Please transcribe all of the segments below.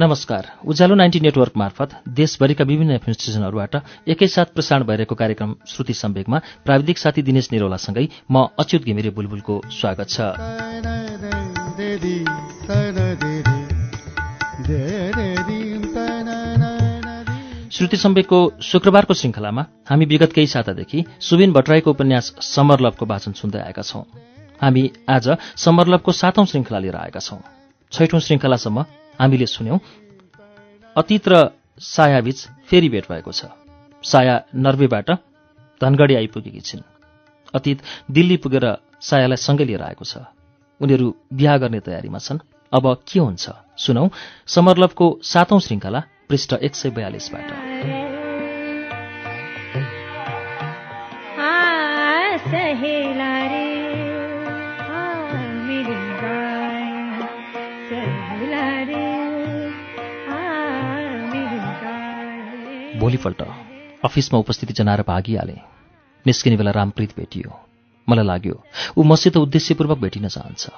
नमस्कार उज्यालो ninety network मार्फत देशभरिका विभिन्न एफएम एकैसाथ प्रसारण भइरहेको कार्यक्रम श्रुति सम्वेकमा प्राविधिक साथी दिनेश निरौलासँगै म अच्युत घिमिरे बुलबुलको स्वागत छ। श्रुति सम्वेकको शुक्रबारको श्रृङ्खलामा हामी विगत केही सातादेखि सुबिन भट्टराईको उपन्यास समरलभको वाचन सुन्दै आएका छौं। हामी आज समरलभको सातौं श्रृङ्खला लिएर आएका छौं। छैठौं श्रृङ्खलासम्म हामीले सुन्यौं अतीत र सायाबीच फेरि भेट भएको छ। साया नर्वेबाट धनगढी आइपुगेकी छिन्। अतीत दिल्ली पुगेर सायालाई सँगै लिएर आएको छ। उनीहरू बिहा गर्ने तयारीमा छन्। अब के हुन्छ? सुनौ समरलभको सातौं श्रृङ्खला पृष्ठ एक सय बयालिसबाट भोलिपल्ट अफिसमा उपस्थिति जनाएर भागिहाले। निस्किने बेला रामप्रीत भेटियो। मलाई लाग्यो ऊ मसित उद्देश्यपूर्वक भेटिन चाहन्छ।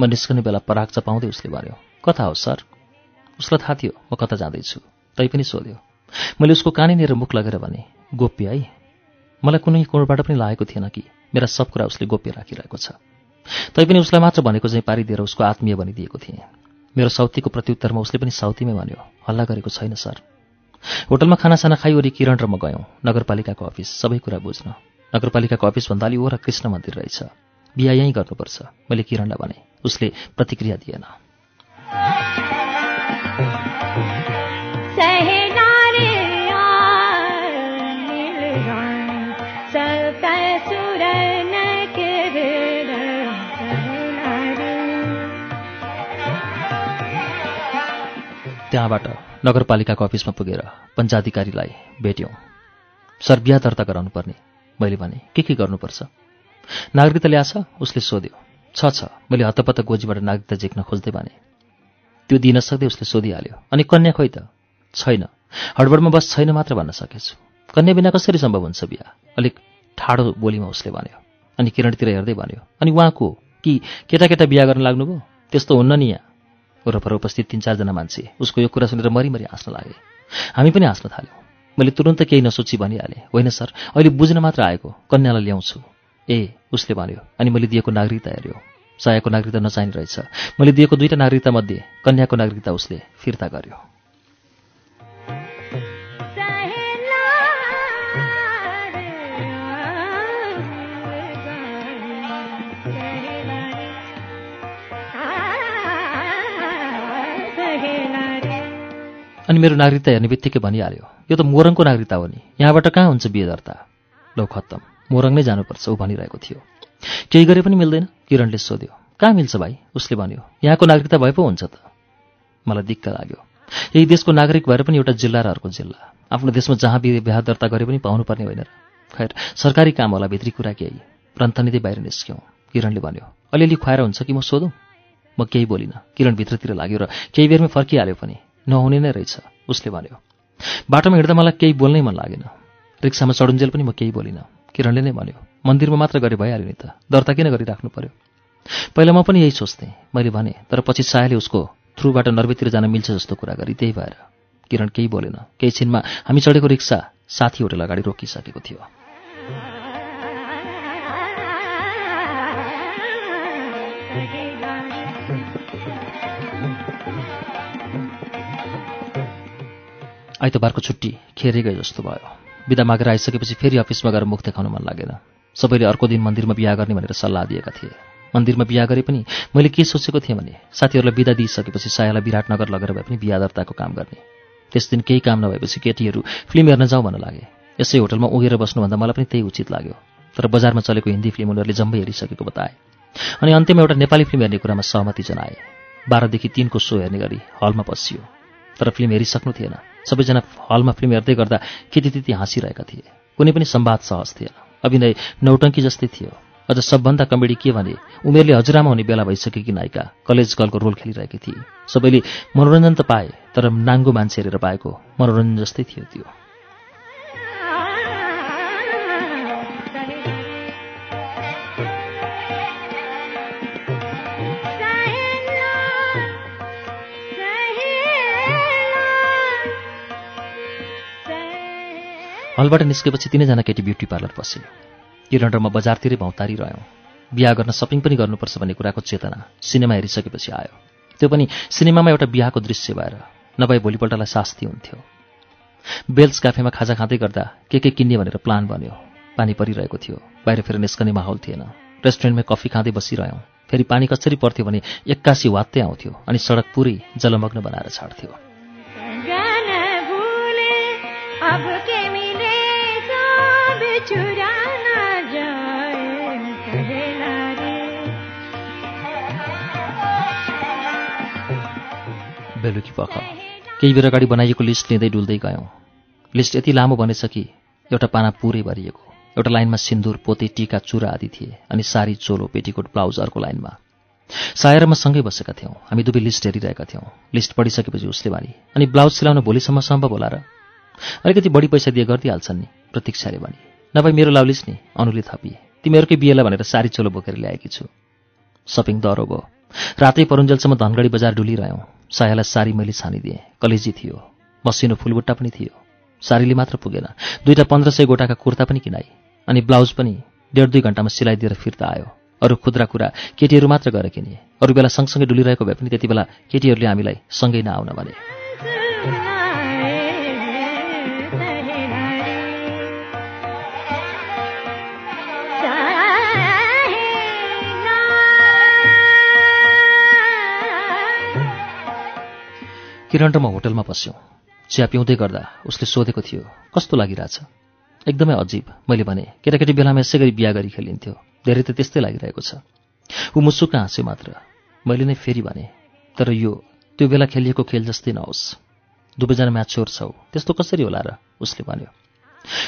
म निस्कने बेला पराग चपाउँदै उसले भन्यो कता हो सर? उसलाई थाहा थियो म कता जाँदैछु तैपनि सोध्यो। मैले उसको कानीनिर मुख लगेर भने गोप्य है मलाई कुनै कोणबाट पनि लागेको थिएन कि मेरा सब कुरा उसले गोप्य राखिरहेको छ। तैपनि उसलाई मात्र भनेको चाहिँ पारिदिएर उसको आत्मीय बनिदिएको थिएँ। मेरो साउथीको प्रत्युत्तरमा उसले पनि साउथीमै भन्यो हल्ला गरेको छैन सर। होटलमा खानासाना खाइवरी किरण र म गयौँ नगरपालिकाको अफिस सबै कुरा बुझ्न। नगरपालिकाको अफिसभन्दा अलि ओर कृष्ण मन्दिर रहेछ। बिहा यहीँ गर्नुपर्छ। मैले किरणलाई भने उसले प्रतिक्रिया दिएन। त्यहाँबाट नगरपालिकाको अफिसमा पुगेर पञ्चाधिकारीलाई भेट्यौँ। सर बिहा दर्ता गराउनुपर्ने मैले भने के के गर्नुपर्छ? नागरिकता ल्याछ उसले सोध्यो छ छ। मैले हतपत्त गोजीबाट नागरिकता झिक्न खोज्दै भने। त्यो दिन सक्दै उसले सोधिहाल्यो। अनि कन्या खोइ त? छैन। हडबडमा बस छैन मात्र भन्न सकेछु। कन्या बिना कसरी सम्भव हुन्छ बिहा? अलिक ठाडो बोलीमा उसले भन्यो। अनि किरणतिर हेर्दै भन्यो अनि उहाँको कि? केटा केटा बिहा गर्न लाग्नुभयो? त्यस्तो हुन्न नि यहाँ? वरपर उपस्थित तिन चारजना मान्छे उसको यो कुरा सुनेर मरिमरि हाँस्न लागे। हामी पनि हाँस्न थाल्यौँ। मैले तुरन्त केही नसोची भनिहालेँ। होइन सर अहिले बुझ्न मात्र आएको। कन्यालाई ल्याउँछु। ए उसले भन्यो। अनि मैले दिएको नागरिकता हेऱ्यो। सायाको नागरिकता नचाहिने रहेछ। मैले दिएको दुईटा नागरिकता मध्ये कन्याको नागरिकता उसले फिर्ता गर्यो। अनि मेरो नागरिकता हेर्ने बित्तिकै भनिहाल्यो यो त मोरङको नागरिकता हो नि। यहाँबाट कहाँ हुन्छ बिहे दर्ता? लौ खत्तम। मोरङ नै जानुपर्छ ऊ भनिरहेको थियो। केही गरे पनि मिल्दैन। किरणले सोध्यो कहाँ मिल्छ भाइ? उसले भन्यो यहाँको नागरिकता भए पो हुन्छ त। मलाई दिक्क लाग्यो। यही देशको नागरिक भएर पनि एउटा जिल्ला र अर्को जिल्ला। आफ्नो देशमा जहाँ बिहे दर्ता गरे पनि पाउनुपर्ने होइन र। खैर सरकारी काम होला भित्री कुरा केही प्रन्थनिँदै बाहिर निस्क्यौँ। किरणले भन्यो अलिअलि खुवाएर हुन्छ कि म सोधौँ? म केही बोलिनँ। किरण भित्रतिर लाग्यो र केही बेरमै फर्किहाल्यो पनि। नहुने नै रहेछ। उसले भन्यो बाटोमा हिँड्दा मलाई केही बोल्नै मन लागेन। रिक्सामा चढुन्जेल पनि म केही बोलिनँ। किरणले नै भन्यो मन्दिरमा मात्र गरे भइहाल्यो नि त। दर्ता किन गरिराख्नु पर्यो? पहिला म पनि यही सोच्थेँ। मैले भने तर पछि सायाले उसको थ्रुबाट नर्वेतिर जान मिल्छ जस्तो कुरा गरी त्यही भएर। किरण केही बोलेन। केही छिनमा हामी चढेको रिक्सा साथी होटेल अगाडि रोकिसकेको थियो। आइतबारको छुट्टी खेरै गए जस्तो भयो। बिदा मागेर आइसकेपछि फेरि अफिसमा गएर मुख देखाउन मन लागेन। सबैले अर्को दिन मन्दिरमा बिहा गर्ने भनेर सल्लाह दिएका थिए। मन्दिरमा बिहा गरे पनि मैले के सोचेको थिएँ भने साथीहरूलाई बिदा दिइसकेपछि सायालाई विराटनगर लगेर भए पनि बिहा दर्ताको काम गर्ने। त्यस दिन केही काम नभएपछि केटीहरू फिल्म हेर्न जाउँ भन्न लागे। यसै होटलमा उगेर बस्नुभन्दा मलाई पनि त्यही उचित लाग्यो। तर बजारमा चलेको हिन्दी फिल्म उनीहरूले जम्मै हेरिसकेको बताए। अनि अन्त्यमा एउटा नेपाली फिल्म हेर्ने कुरामा सहमति जनाए। बाह्रदेखि तिनको सो हेर्ने गरी हलमा पसियो। तर फिल्म हेरिसक्नु थिएन। सबैजना हलमा फिल्म हेर्दै गर्दा केटी त्यति हाँसिरहेका थिए। कुनै पनि सम्वाद सहज थिएन। अभिनय नौटङ्की जस्तै थियो। अझ सबभन्दा कमेडी के भने उमेरले हजुरआमा हुने बेला भइसकेकी नायिका कलेज गर्लको रोल खेलिरहेकी थिए। सबैले मनोरञ्जन त पाए तर नाङ्गो मान्छे हेरेर पाएको मनोरञ्जन जस्तै थियो त्यो। हलबाट निस्केपछि तिनैजना केटी ब्युटी पार्लर पसे म बजारतिरै भौतारी रह्यौँ। बिहा गर्न सपिङ पनि गर्नुपर्छ भन्ने कुराको चेतना सिनेमा हेरिसकेपछि आयो। त्यो पनि सिनेमामा एउटा बिहाको दृश्य भएर नभए भोलिपल्टलाई शास्ति हुन्थ्यो। बेल्स क्याफेमा खाजा खाँदै गर्दा के के किन्ने भनेर प्लान बन्यो। पानी परिरहेको थियो बाहिर फेरि निस्कने माहौल थिएन। रेस्टुरेन्टमै कफी खाँदै बसिरह्यौँ। फेरि पानी कसरी पर्थ्यो भने एक्कासी वात्तै आउँथ्यो अनि सडक पुरै जलमग्न बनाएर छाड्थ्यो। बेलुकी पख केही बेर अगाडि बनाइएको लिस्ट लिँदै डुल्दै गयौँ। लिस्ट यति लामो बनेछ कि एउटा पाना पुरै भरिएको। एउटा लाइनमा सिन्दुर पोते टिका चुरा आदि थिए अनि सारी चोलो पेटीकोट ब्लाउज अर्को लाइनमा। सायर म सँगै बसेका थियौँ। हामी दुवै लिस्ट हेरिरहेका थियौँ। लिस्ट पढिसकेपछि उसले भने अनि ब्लाउज सिलाउन भोलिसम्म सम्भव होला र? अलिकति बढी पैसा दिए गरिदिइहाल्छन् नि प्रतीक्षाले भने। नभए मेरो लाउलिस् नि अनुले थपिए। तिमीहरूकै बिहेला भनेर सारी चोलो बोकेर ल्याएकी छु। सपिङ दह्रो भयो। रातै परुन्जेलसम्म धनगढी बजार डुलिरह्यौँ। सायालाई सारी मैले छानिदिएँ। कलेजी थियो। मसिनो फुलबुट्टा पनि थियो। सारीले मात्र पुगेन। दुईवटा पन्ध्र सय गोटाका कुर्ता पनि किनाई अनि ब्लाउज पनि डेढ दुई घन्टामा सिलाइदिएर फिर्ता आयो। अरू खुद्रा कुरा केटीहरू मात्र गरे किने। अरू बेला सँगसँगै डुलिरहेको भए पनि त्यति बेला केटीहरूले हामीलाई सँगै नआउन भने। किरण र म होटलमा पस्यौँ। चिया पिउँदै गर्दा उसले सोधेको थियो कस्तो लागिरहेछ? एकदमै अजीब। मैले भने केटाकेटी बेलामा यसै गरी बिहा गरी खेलिन्थ्यो। धेरै त त्यस्तै लागिरहेको छ। ऊ मुसुक्क हाँस्यो मात्र। मैले नै फेरि भने तर यो त्यो बेला खेलिएको खेल जस्तै नहोस्। दुवैजना म्याच्योर छौ। त्यस्तो कसरी होला र? उसले भन्यो।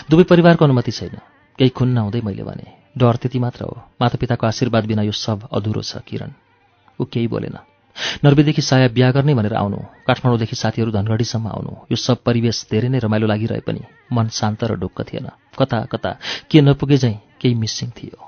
दुवै परिवारको अनुमति छैन। केही खुन नहुँदै मैले भने डर त्यति मात्र हो। मातापिताको आशीर्वाद बिना यो सब अधुरो छ किरण। ऊ केही बोलेन। नर्वेदेखि साया बिहा गर्ने भनेर आउनु काठमाडौँदेखि साथीहरू धनगढीसम्म आउनु यो सब परिवेश धेरै नै रमाइलो लागिरहे पनि मन शान्त र ढुक्क थिएन। कता कता के नपुगे झैँ केही मिसिङ थियो।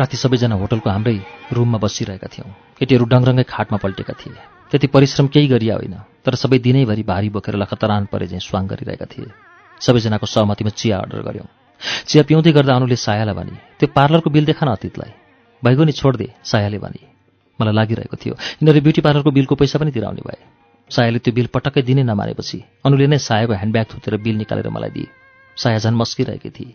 राति सबैजना होटलको हाम्रै रुममा बसिरहेका थियौँ। केटीहरू डङरङ्गै खाटमा पल्टेका थिए। त्यति परिश्रम केही गरिया होइन तर सबै दिनैभरि भारी बोकेर लखतरान परे झैँ स्वाङ गरिरहेका थिए। सबैजनाको सहमतिमा चिया अर्डर गऱ्यौँ चिया पिउँदै गर्दा अनुले सायालाई भने त्यो पार्लरको बिल देखा न अतीतलाई। भइगयो नि छोडिदे सायाले भने। मलाई लागिरहेको थियो यिनीहरू ब्युटी पार्लरको बिलको पैसा पनि तिराउने भए। सायाले त्यो बिल पटक्कै दिनै नमानेपछि अनुले नै सायाको ह्यान्डब्याग थुतेर बिल निकालेर मलाई दिए। साया झन् मस्किरहेकी थिए।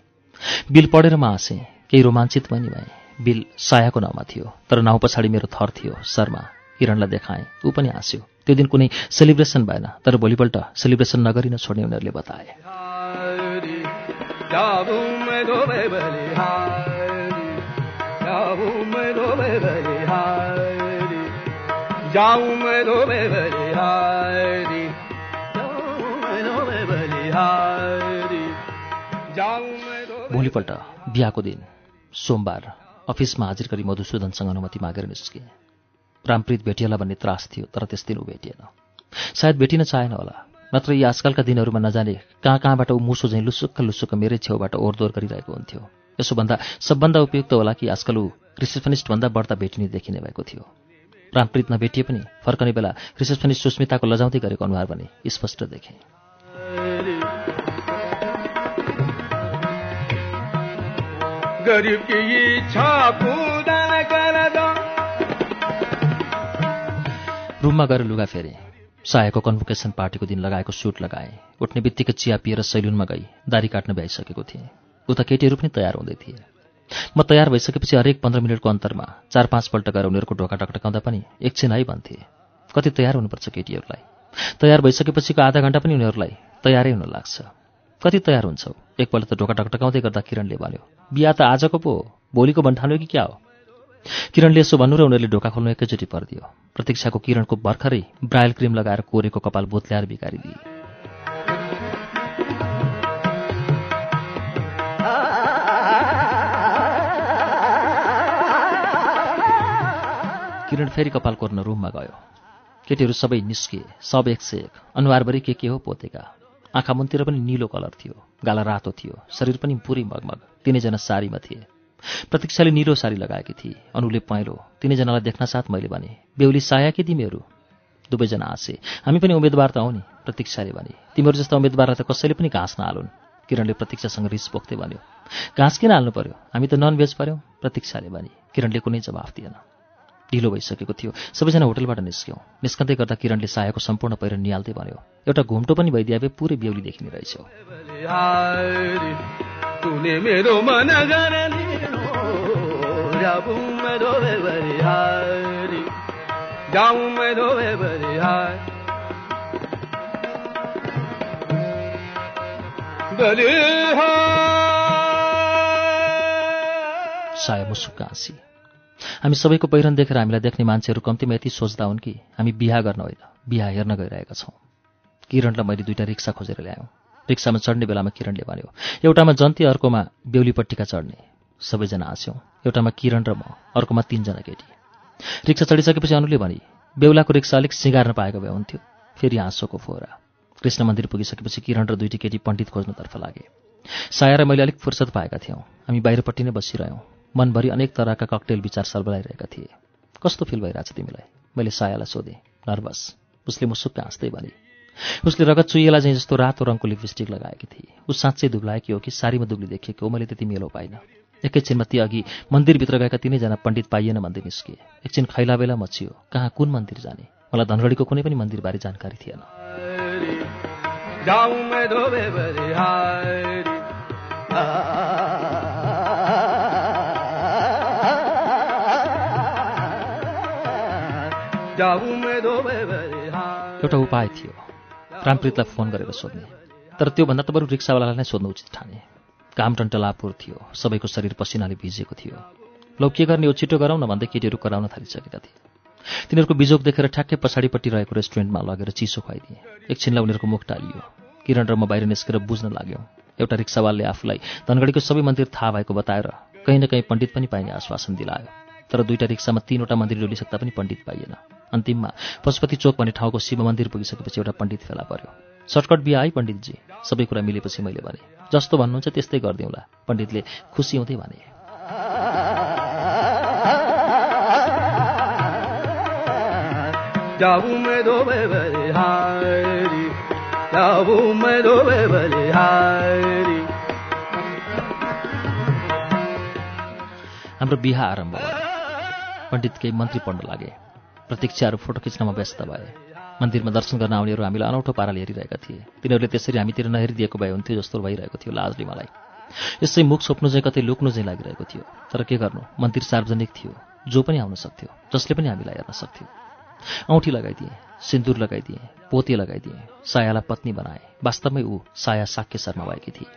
बिल पढेर म हाँसेँ केही रोमाञ्चित पनि भएँ। बिल सायाको नाउँमा थियो तर नाउँ पछाडि मेरो थर थियो शर्मा। किरणलाई देखाएँ। ऊ पनि हाँस्यो। त्यो दिन कुनै सेलिब्रेसन भएन तर भोलिपल्ट सेलिब्रेसन नगरी नै छोड्ने उनीहरूले बताए। भोलिपल्ट बिहाको दिन सोमबार। अफिसमा हाजिर गरी मधुसूदनसँग अनुमति मागेर निस्केँ रामप्रीत भेटिएला भन्ने त्रास थियो तर त्यस दिन ऊ भेटिएन। सायद भेटिन चाहेन होला। नत्र यी आजकलका दिनहरूमा नजाने कहाँ कहाँबाट ऊ मुसो झैँ लुसुक्क लुसुक्क मेरै छेउबाट ओरदोर गरिरहेको हुन्थ्यो। यसोभन्दा सबभन्दा उपयुक्त होला कि आजकल ऊ रिसेप्सनिस्टभन्दा बढ्ता भेटिने देखिने भएको थियो। रामप्रीत नभेटिए पनि फर्कने बेला रिसेप्सनिस्ट सुस्मिताको लजाउँदै गरेको अनुहार भने स्पष्ट देखेँ। गरीब की इच्छा रुममा गएर लुगा फेरेँ। सायाको कन्भोकेसन पार्टीको दिन लगाएको सुट लगाएँ। उठ्ने बित्तिकै चिया पिएर सैलुनमा गई। दारी काट्न भ्याइसकेको थिएँ। उता केटीहरू पनि तयार हुँदै थिए। म तयार भइसकेपछि हरेक पन्ध्र मिनटको अन्तरमा चार पाँचपल्ट गएर उनीहरूको ढोका टकटकाउँदा पनि एकछिन है भन्थे कति तयार हुनुपर्छ केटीहरूलाई। तयार भइसकेपछिको आधा घन्टा पनि उनीहरूलाई तयारै हुन लाग्छ। कति तयार हुन्छौ? एकपल्ट त ढोका टकटकाउँदै गर्दा किरणले भन्यो बिहा त आजको पो हो भोलिको भन्ठान्यो कि क्या हो? किरणले यसो भन्नु र उनीहरूले ढोका खोल्नु एकैचोटि परिदियो। प्रतीक्षाको किरणको भर्खरै ब्रायल क्रिम लगाएर कोरेको कपाल बोत्ल्याएर बिगारिदिए किरण फेरि कपाल कोर्न रुममा गयो। केटीहरू सबै निस्किए सब एक से एक। अनुहारभरि के के हो पोतेका। आँखा मुनतिर पनि निलो कलर थियो गाला रातो थियो शरीर पनि पुरै मगमग। तिनैजना सारीमा थिए। प्रतीक्षाले निलो सारी लगाएकी थिए। अनुले पहेँलो तिनैजनालाई देख्न साथ मैले भने बेहुली साया कि तिमीहरू? दुवैजना हाँसे हामी पनि उम्मेदवार त हौ नि प्रतीक्षाले भने तिमीहरू जस्ता उम्मेदवारलाई त कसैले पनि घाँस नहालुन्। किरणले प्रतीक्षासँग रिस पोख्दै भन्यो घाँस किन हाल्नु पर्यो? हामी त नन भेज पर्यौँ प्रतीक्षाले भने किरणले कुनै जवाफ दिएन। ढिलो भइसकेको थियो। सबैजना होटलबाट निस्क्यौँ। निस्कँदै गर्दा किरणले सायाको सम्पूर्ण पहिरो निहाल्दै भन्यो एउटा घुम्टो पनि भइदिए भए पुरै बेहुली देखिने रहेछ साया मुसुक्क हाँसी। हामी सबैको पहिरन देखेर हामीलाई देख्ने मान्छेहरू कम्तीमा यति सोच्दा हुन् कि हामी बिहा गर्न होइन बिहा हेर्न गइरहेका छौँ। किरणलाई मैले दुईवटा रिक्सा खोजेर ल्यायौँ। रिक्सामा चढ्ने बेलामा किरणले भन्यो एउटामा जन्ती अर्कोमा बेहुलीपट्टिका चढ्ने। सबैजना हाँस्यौँ एउटामा किरण र म अर्कोमा तिनजना केटी। रिक्सा चढिसकेपछि अनुले भने बेहुलाको रिक्सा अलिक सिँगार्न पाएको भए हुन्थ्यो। फेरि हाँसोको फोहरा कृष्ण मन्दिर पुगिसकेपछि किरण र दुईटी केटी पण्डित खोज्नतर्फ लागे। साया र मैले अलिक फुर्सद पाएका थियौँ। हामी बाहिरपट्टि नै बसिरह्यौँ। मनभरि अनेक तरहका ककटेल विचार सर्बलाइरहेका थिए। कस्तो फिल भइरहेछ तिमीलाई? मैले सायालाई सोधेँ नर्भस। उसले मुसुक्क हाँस्दै भने उसले रगत चुइएला चाहिँ जस्तो रातो रङको लिपस्टिक लगाएकी थिए। ऊ साँच्चै दुब्लाएकी हो कि सारीमा दुब्ली देखिएको हो? मैले त्यति मेलो पाइनँ। एकैछिनमा ती अघि मन्दिरभित्र गएका तिनैजना पण्डित पाइएन भन्दै निस्किए। एकछिन खैला बेला मचियो कहाँ कुन मन्दिर जाने? मलाई धनगढीको कुनै पनि मन्दिरबारे जानकारी थिएन। एउटा उपाय थियो। रामप्रीतलाई फोन गरेर सोध्ने। तर त्योभन्दा त बरु रिक्सावालालाई नै सोध्नु उचित ठाने। काम टन्टलापुर थियो। सबैको शरीर पसिनाले भिजेको थियो। लौ के गर्ने? हो छिटो गराउन भन्दै केटीहरू कराउन थालिसकेका थिए। तिनीहरूको बिजोग देखेर ठ्याक्कै पछाडिपट्टि रहेको रेस्टुरेन्टमा लगेर चिसो खुवाइदिए। एकछिनलाई उनीहरूको मुख टालियो। किरण र म बाहिर निस्केर बुझ्न लाग्यौँ। एउटा रिक्सावालले आफूलाई धनगढीको सबै मन्दिर थाहा भएको बताएर कहीँ न कहीँ पण्डित पनि पाइने आश्वासन दिलायो। तर दुईवटा रिक्सामा तिनवटा मन्दिर डोलिसक्दा पनि पण्डित पाइएन। अन्तिममा पशुपति चोक भन्ने ठाउँको शिव मन्दिर पुगिसकेपछि एउटा पण्डित फेला पर्यो। सर्टकट बिहा है पण्डितजी सबै कुरा मिलेपछि मैले भने जस्तो भन्नुहुन्छ त्यस्तै गरिदिउँला। पण्डितले खुसी हुँदै भने। हाम्रो बिहा आरम्भ भयो। पण्डित केही मन्त्री पढ्न लागे। प्रतीक्षाहरू फोटो खिच्नमा व्यस्त भए। मन्दिरमा दर्शन गर्न आउनेहरू हामीलाई अनौठो पाराले हेरिरहेका थिए। तिनीहरूले त्यसरी हामीतिर नहेरिदिएको भए हुन्थ्यो जस्तो भइरहेको थियो लाजले मलाई। यसै मुख छोप्नु चाहिँ कतै लुक्नु चाहिँ लागिरहेको थियो। तर के गर्नु? मन्दिर सार्वजनिक थियो। जो पनि आउन सक्थ्यो जसले पनि हामीलाई हेर्न सक्थ्यो। औँठी लगाइदिएँ सिन्दुर लगाइदिएँ पोते लगाइदिएँ सायालाई पत्नी बनाएँ। वास्तवमै ऊ साया साक्य शर्मा भएकी थिए।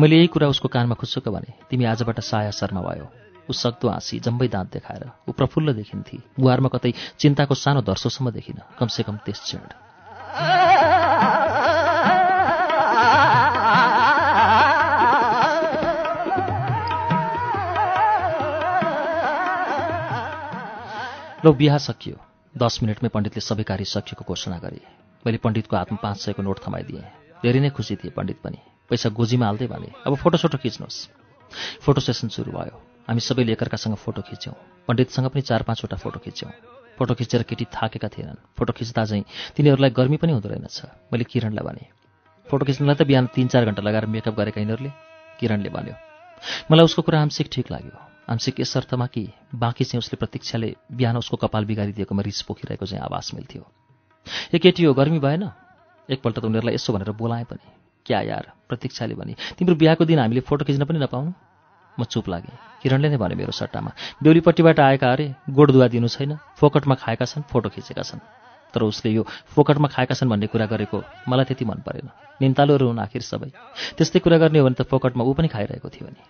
मैले यही कुरा उसको कानमा खुच्चुक भने तिमी आजबाट साया शर्मा भयो। ऊ सक्दो हाँसी जम्बै दाँत देखाएर। ऊ प्रफुल्ल देखिन्थे। मुहारमा कतै चिन्ताको सानो धर्सोसम्म देखिन। कमसेकम त्यस क्षण। लौ बिहा सकियो। दस मिनटमै पण्डितले सबै कार्य सकिएको घोषणा गरे। मैले पण्डितको हातमा पाँच सयको नोट थमाइदिएँ। धेरै नै खुसी थिए पण्डित पनि। पैसा गोजीमा हाल्दै भने अब फोटोसोटो खिच्नुहोस्। फोटो सेसन सुरु भयो। हामी सबैले एकअर्कासँग फोटो खिच्यौँ। पण्डितसँग पनि चार पाँचवटा फोटो खिच्यौँ। फोटो खिचेर केटी थाकेका थिएनन्। फोटो खिच्दा चाहिँ तिनीहरूलाई गर्मी पनि हुँदो रहेनछ। मैले किरणलाई भने फोटो खिच्नलाई त बिहान तिन चार घन्टा लगाएर मेकअप गरेका यिनीहरूले? किरणले भन्यो मलाई उसको कुरा आंशिक ठिक लाग्यो। आंशिक यस अर्थमा कि बाँकी चाहिँ उसले प्रतीक्षाले बिहान उसको कपाल बिगारिदिएकोमा रिस पोखिरहेको चाहिँ आवाज मिल्थ्यो। ए केटी हो गर्मी भएन? एकपल्ट त उनीहरूलाई यसो भनेर बोलाएँ पनि। क्या यार? प्रतीक्षाले भने तिम्रो बिहाको दिन हामीले फोटो खिच्न पनि नपाउनु। म चुप लागेँ। किरणले नै भन्यो मेरो सट्टामा बेहुलीपट्टिबाट आएका अरे गोडदुवा दिनु छैन फोकटमा खाएका छन् फोटो खिचेका छन्। तर उसले यो फोकटमा खाएका छन् भन्ने कुरा गरेको मलाई त्यति मन परेन। निन्तालुहरू हुन् आखिर सबै। त्यस्तै कुरा गर्ने हो भने त फोकटमा ऊ पनि खाइरहेको थियो नि।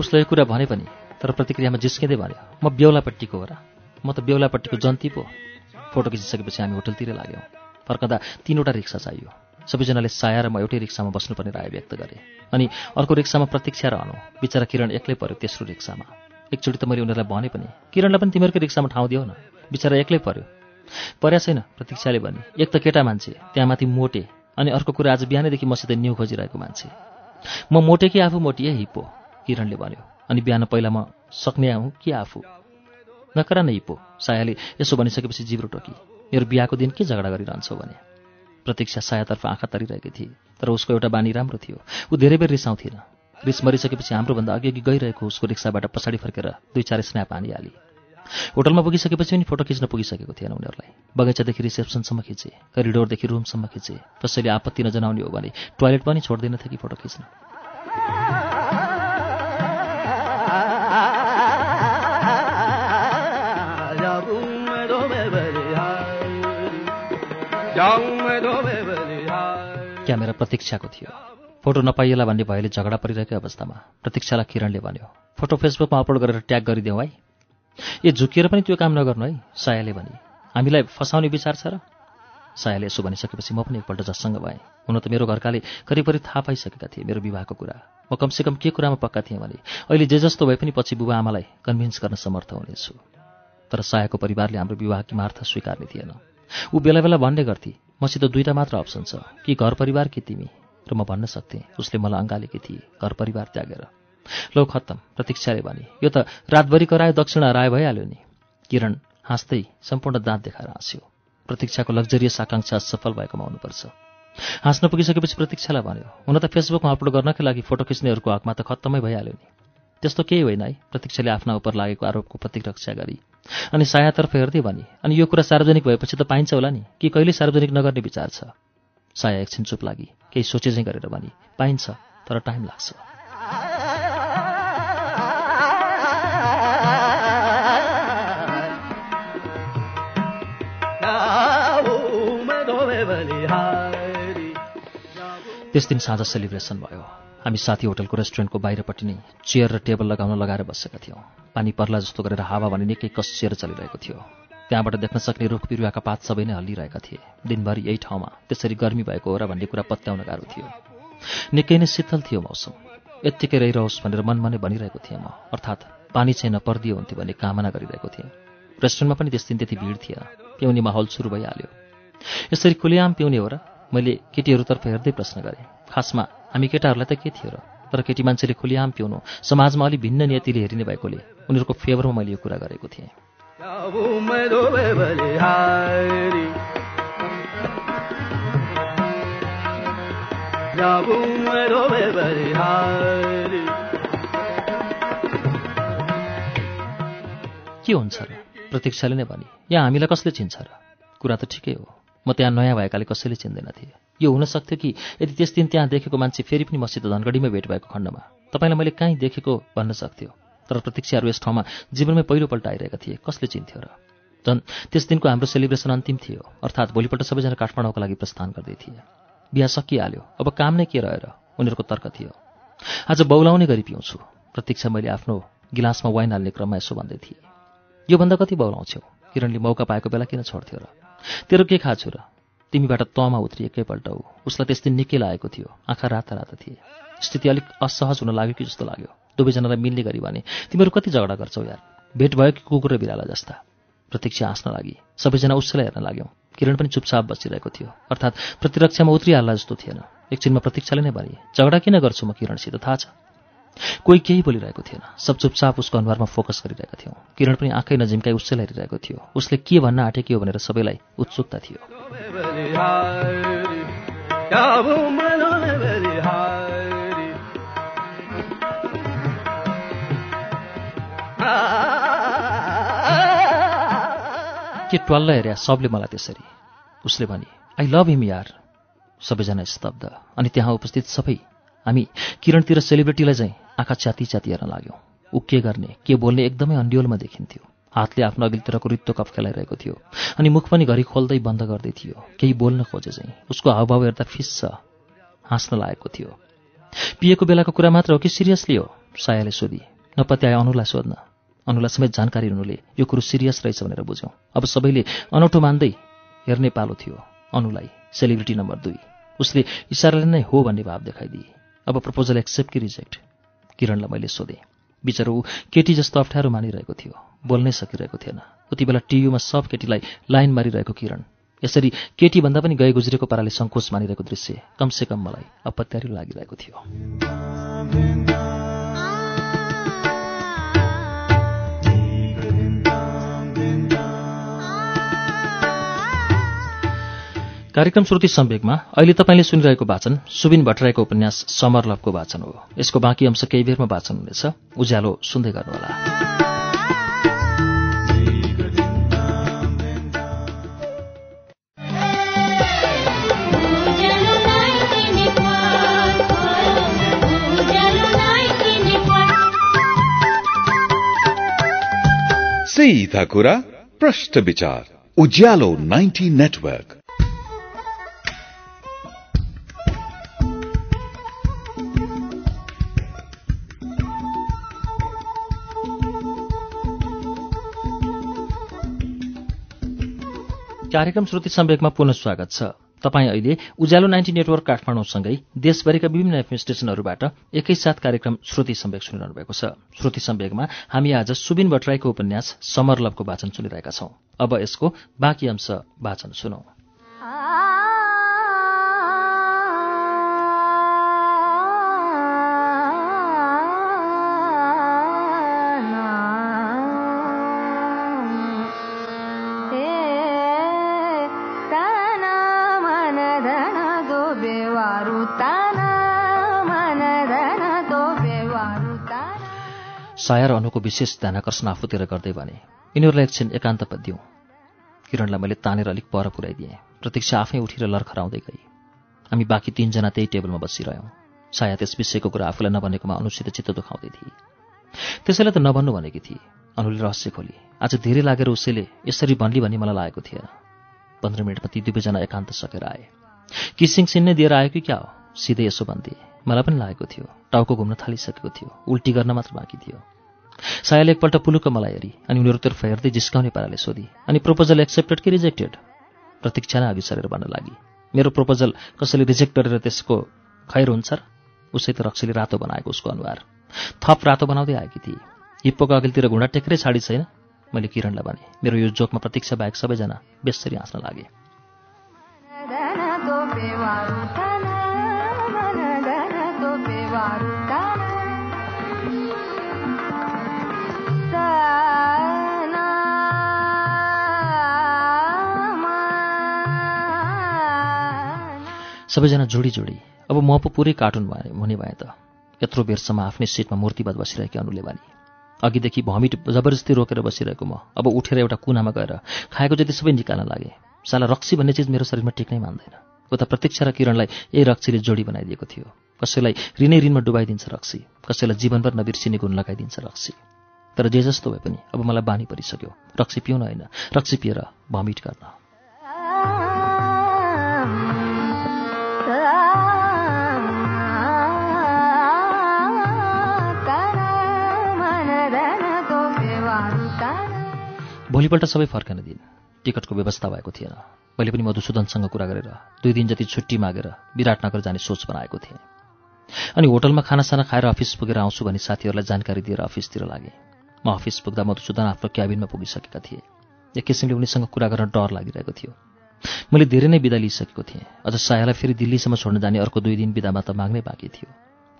उसले यो कुरा भने पनि तर प्रतिक्रियामा जिस्किँदै भन्यो म बेहुलापट्टिको हो र म त बेहुलापट्टिको जन्ती पो फोटो खिचिसकेपछि हामी होटलतिर लाग्यौँ। फर्कँदा तिनवटा रिक्सा चाहियो। सबैजनाले साया र म एउटै रिक्सामा बस्नुपर्ने राय व्यक्त गरेँ। अनि अर्को रिक्सामा प्रतीक्षा र अनु बिचरा किरण एक्लै पर्यो तेस्रो रिक्सामा। एकचोटि त मैले उनीहरूलाई भने पनि किरणलाई पनि तिमीहरूकै रिक्सामा ठाउँ दियो न। बिचरा एक्लै पर्यो। पर्या छैन प्रतीक्षाले भने एक त केटा मान्छे त्यहाँ माथि मोटे। अनि अर्को कुरा आज बिहानैदेखि मसित न्यु खोजिरहेको मान्छे। म मोटे कि आफू मोटी है हिप्पो किरणले भन्यो। अनि बिहान पहिला म सक्ने हुँ कि आफू? नकरा न हिप्पो सायाले यसो भनिसकेपछि जिब्रो टोकी मेरो बिहाको दिन के झगडा गरिरहन्छौ? भने। प्रतीक्षा सायातर्फ आँखा तरिरहेकी थिए तर उसको एउटा बानी राम्रो थियो। ऊ धेरै बेर रिसाउँथेन रिस मरिसकेपछि हाम्रोभन्दा अघि गइरहेको उसको रिक्साबाट पछाडि फर्केर दुई चार स्न्याप हानिहाली। होटलमा पुगिसकेपछि पनि फोटो खिच्न पुगिसकेको थिएन उनीहरूलाई। बगैँचादेखि रिसेप्सनसम्म खिचे करिडोरदेखि रुमसम्म खिचे कसैले आपत्ति नजनाउने हो भने टोयलेट पनि छोड्दैनथे कि फोटो खिच्न। क्यामेरा प्रतीक्षाको थियो। फोटो नपाइएला भन्ने भएले झगडा परिरहेकै अवस्थामा प्रतीक्षालाई किरणले भन्यो फोटो फेसबुकमा अपलोड गरेर ट्याग गरिदेऊ है। ए झुकिएर पनि त्यो काम नगर्नु है सायाले भने। हामीलाई फसाउने विचार छ र? सायाले यसो भनिसकेपछि म पनि एकपल्ट जससँग भएँ। हुन त मेरो घरकाले करिब करिब थाहा पाइसकेका थिए मेरो विवाहको कुरा। म कमसेकम के कुरामा पक्का थिएँ भने अहिले जे जस्तो भए पनि पछि बुबा आमालाई कन्भिन्स गर्न समर्थ हुनेछु। तर सायाको परिवारले हाम्रो विवाहकी मार्थ स्वीकार्ने थिएन। ऊ बेला बेला भन्ने गर्थी मसित दुईवटा मात्र अप्सन छ। कि घर परिवार कि तिमी? र म भन्न सक्थेँ उसले मलाई अँगालेकी थिए घर परिवार त्यागेर। लौ खत्तम प्रतीक्षाले भने यो त रातभरि करायो दक्षिणा राय भइहाल्यो नि। किरण हाँस्दै सम्पूर्ण दाँत देखाएर हाँस्यो। प्रतीक्षाको लग्जरियस आकाङ्क्षा सफल भएकोमा हुनुपर्छ हाँस्न पुगिसकेपछि प्रतीक्षालाई भन्यो हुन त फेसबुकमा अपलोड गर्नकै लागि फोटो खिच्नेहरूको हकमा त खत्तमै भइहाल्यो नि। त्यस्तो केही होइन है। प्रतीक्षाले आफ्ना उप लागेको आरोपको प्रतिरक्षा गरी। अनि सायातर्फ हेर्दै भने अनि यो कुरा सार्वजनिक भएपछि त पाइन्छ होला नि। कि कहिले सार्वजनिक नगर्ने विचार छ? साया एकछिन चुप लागि केही सोचे चाहिँ गरेर भने पाइन्छ तर टाइम लाग्छ। त्यस दिन साँझ सेलिब्रेसन भयो। हामी साथी होटलको रेस्टुरेन्टको बाहिरपट्टि नै चेयर र टेबल लगाउन लगाएर बसेका थियौँ। पानी पर्ला जस्तो गरेर हावा भने निकै कसिएर चलिरहेको थियो। त्यहाँबाट देख्न सक्ने रुख बिरुवाका पात सबै नै हल्लिरहेका थिए। दिनभरि यही ठाउँमा त्यसरी गर्मी भएको हो र भन्ने कुरा पत्याउन गाह्रो थियो। निकै नै शीतल थियो मौसम। यत्तिकै रहिरहोस् भनेर मनमा नै भनिरहेको थिएँ म। अर्थात् पानी चाहिँ नपर्दियो हुन्थ्यो भन्ने कामना गरिरहेको थिएँ। रेस्टुरेन्टमा पनि त्यस दिन त्यति भिड थिएन। पिउने माहौल सुरु भइहाल्यो। यसरी खुलेआम पिउने हो र मैले केटीहरूतर्फ हेर्दै प्रश्न गरेँ। खासमा हामी केटाहरूलाई त के थियो र? तर केटी मान्छेले खुलेआम पिउनु समाजमा अलि भिन्न नियतिले हेरिने भएकोले उनीहरूको फेभरमा मैले यो कुरा गरेको थिएँ। के हुन्छ र? प्रतीक्षाले नै भने यहाँ हामीलाई कसले चिन्छ र? कुरा त ठिकै हो। म त्यहाँ नयाँ भएकाले कसैले चिन्दैनथे यो हुन सक्थ्यो कि यदि त्यस दिन त्यहाँ देखेको मान्छे फेरि पनि मसित धनगढीमै भेट भएको खण्डमा? तपाईँलाई मैले कहीँ देखेको भन्न सक्थ्यो। तर प्रतीक्षाहरू यस ठाउँमा जीवनमै पहिलोपल्ट आइरहेका थिए। कसले चिन्थ्यो र? झन् त्यस दिनको हाम्रो सेलिब्रेसन अन्तिम थियो। अर्थात् भोलिपल्ट सबैजना काठमाडौँको लागि प्रस्थान गर्दै थिए। बिहा सकिहाल्यो। अब काम नै के रहेर? उनीहरूको तर्क थियो। आज बौलाउने गरी पिउँछु। प्रतीक्षा मैले आफ्नो गिलासमा वाइन हाल्ने क्रममा यसो भन्दै थिएँ। योभन्दा कति बौलाउँछौ? किरणले मौका पाएको बेला किन छोड्थ्यो र? तेरो के खाछु र तिमीबाट तमा उत्रि एकैपल्ट हो। उसलाई त्यस दिन निकै लागेको थियो। आँखा राता राता थिए। स्थिति अलिक असहज हुन लाग्यो कि जस्तो लाग्यो। दुवैजनालाई मिल्ने गरी भने तिमीहरू कति झगडा गर्छौ यार? भेट भयो कि कुकुर र बिराला जस्ता? प्रतीक्षा हाँस्न लागि। सबैजना उसैलाई हेर्न लाग्यौँ। किरण पनि चुपचाप बसिरहेको थियो। अर्थात् प्रतिरक्षामा उत्रिहाल्ला जस्तो थिएन। एकछिनमा प्रतीक्षाले नै भने झगडा किन गर्छु म किरणसित? थाहा छ? कोही केही बोलिरहेको थिएन। सब चुपचाप उसको अनुहारमा फोकस गरिरहेका थियौँ। किरण पनि आँखै नजिम्काइ उसैलाई हेरिरहेको थियो। उसले के भन्न आँटेकी हो भनेर सबैलाई उत्सुकता थियो। के ट्वाल्ल हेऱ्या सबले मलाई त्यसरी? उसले भने आई लभ हिम यार। सबैजना स्तब्ध। अनि त्यहाँ उपस्थित सबै। हामी किरणतिर सेलिब्रिटीलाई चाहिँ आँखा च्याती हेर्न लाग्यौँ। ऊ के गर्ने के बोल्ने एकदमै अन्डियोलमा देखिन्थ्यो। हातले आफ्नो अघिल्तिरको रित्तो कप खेलाइरहेको थियो अनि मुख पनि घरि खोल्दै बन्द गर्दै थियो। केही बोल्न खोजे चाहिँ। उसको हावभाव हेर्दा फिस्छ हाँस्न लागेको थियो। पिएको बेलाको कुरा मात्र हो कि सिरियसली हो? सायाले सोधी। नपत्याए अनुलाई सोध्न। अनुलाई समेत जानकारी हुनुले यो कुरो सिरियस रहेछ भनेर बुझ्यौँ। अब सबैले अनौठो मान्दै हेर्ने पालो थियो अनुलाई सेलिब्रिटी नम्बर दुई। उसले इसाराले नै हो भन्ने भाव देखाइदिए। अब प्रपोजल एक्सेप्ट कि रिजेक्ट? किरणलाई मैले सोधेँ। बिचरा केटी जस्तो अप्ठ्यारो मानिरहेको थियो। बोल्नै सकिरहेको थिएन। उति बेला टियुमा सब केटीलाई लाइन मारिरहेको किरण। यसरी केटी भन्दा पनि गए गुज्रेको पाराले सङ्कोच मानिरहेको दृश्य कमसेकम मलाई अपत्यारी लागिरहेको थियो। कार्यक्रम श्रुति सम्वेकमा अहिले तपाईँले सुनिरहेको वाचन सुबिन भट्टराईको उपन्यास समर लभको वाचन हो। यसको बाँकी अंश केही बेरमा वाचन हुनेछ। उज्यालो सुन्दै गर्नुहोला। सीधा कुरा प्रश्न विचार। उज्यालो 90 नेटवर्क। कार्यक्रम श्रुति सम्वेकमा पुनः स्वागत छ। तपाईँ अहिले उज्यालो नाइन्टी नेटवर्क काठमाडौँसँगै देशभरिका विभिन्न एफएम एकैसाथ कार्यक्रम श्रुति सम्वेक सुनिरहनु भएको छ। श्रुति सम्वेकमा हामी आज सुबिन भट्टराईको उपन्यास समरलभको वाचन सुनिरहेका छौं। अब यसको बाँकी अंश वाचन सुनौ। साया र अनुको विशेष ध्यानकर्षण आफूतिर गर्दै भने यिनीहरूलाई एकछिन एकान्त दिउँ। किरणलाई मैले तानेर अलिक पर पुऱ्याइदिएँ। प्रतीक्षा आफै उठेर लर्खराउँदै गई। हामी बाँकी तीनजना त्यही टेबलमा बसिरह्यौँ। साया त्यस विषयको कुरा आफूलाई नभनेकोमा अनुसित चित्त दुखाउँदै थिए। त्यसैलाई त नभन्नु भनेकी थिए। अनुले रहस्य खोली। आज धेरै लागेर उसैले यसरी भन्ली भन्ने मलाई लागेको थिएन पन्ध्र मिनटमा ती दुवैजना एकान्त सकेर आए। किसिङ सिन्नै दिएर आयो कि क्या हो? सिधै यसो भन्दिए मलाई पनि लागेको थियो। टाउको घुम्न थालिसकेको थियो। उल्टी गर्न मात्र बाँकी थियो। सायाले एकपल्ट पुलुक्क मलाई हेरी अनि उनीहरूतर्फ हेर्दै जिस्काउने पाराले सोधी अनि प्रपोजल एक्सेप्टेड कि रिजेक्टेड प्रतीक्षा नै अघि सरेर भन्न लागि। मेरो प्रपोजल कसैले रिजेक्ट गरेर त्यसको खैर हुन्छ र उसै त रक्सीले रातो बनाएको उसको अनुहार। थप रातो बनाउँदै आएकी थिए। हिप्पोको अघिल्तिर घुँडा टेक्रै छाडी छैन? मैले किरणलाई भने मेरो यो जोकमा प्रतीक्षा बाहेक सबैजना बेसरी हाँस्न लागे। सबैजना जोडी जोडी अब म पो पुरै कार्टुन भए हुने भए त। यत्रो बेरसम्म आफ्नै सिटमा मूर्तिवाद बसिरहेकी अनुले बानी अघिदेखि भमिट जबरजस्ती रोकेर बसिरहेको म। अब उठेर एउटा कुनामा गएर खाएको जति सबै निकाल्न लागे। साला रक्सी भन्ने चिज मेरो शरीरमा टिक्नै मान्दैन। उता प्रतीक्षा र किरणलाई यही रक्सीले जोडी बनाइदिएको थियो। कसैलाई ऋणै ऋणमा डुबाइदिन्छ रक्सी। कसैलाई जीवनभर नबिर्सिने गुण लगाइदिन्छ रक्सी। तर जे जस्तो भए पनि अब मलाई बानी परिसक्यो। रक्सी पिउन होइन। रक्सी पिएर भमिट गर्न। भोलिपल्ट सबै फर्कने दिन। टिकटको व्यवस्था भएको थिएन। मैले पनि मधुसूदनसँग कुरा गरेर दुई दिन जति छुट्टी मागेर विराटनगर जाने सोच बनाएको थिएँ। अनि होटलमा खानासाना खाएर अफिस पुगेर आउँछु भनी साथीहरूलाई जानकारी दिएर अफिसतिर लागेँ। म अफिस पुग्दा मधुसूदन आफ्नो क्याबिनमा पुगिसकेका थिए। एक किसिमले उनीसँग कुरा गर्न डर लागिरहेको थियो। मैले धेरै नै बिदा लिइसकेको थिएँ। अझ सायालाई फेरि दिल्लीसम्म छोड्न जाने अर्को दुई दिन बिदामा त माग्नै बाँकी थियो।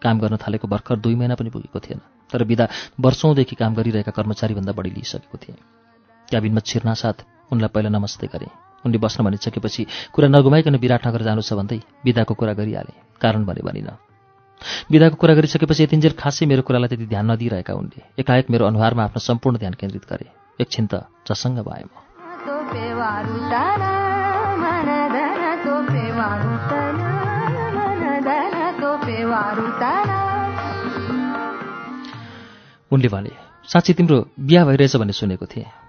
काम गर्न थालेको भर्खर दुई महिना पनि पुगेको थिएन। तर बिदा वर्षौँदेखि काम गरिरहेका कर्मचारीभन्दा बढी लिइसकेको थिएँ। क्याबिनमा छिर्नासाथ उनलाई पहिला नमस्ते गरेँ। उनले बस्न भनिसकेपछि कुरा नगुमाइकन विराटनगर जानु छ भन्दै बिदाको कुरा गरिहाले। कारण भने भनिन। बिदाको कुरा गरिसकेपछि यतिन्जेल खासै मेरो कुरालाई त्यति ध्यान नदिइरहेका उनले एकाएक मेरो अनुहारमा आफ्नो सम्पूर्ण ध्यान केन्द्रित गरे। एकछिन त झसङ्ग भए म। उनले भने साँच्ची तिम्रो बिहा भइरहेछ भन्ने सुनेको थिएँ।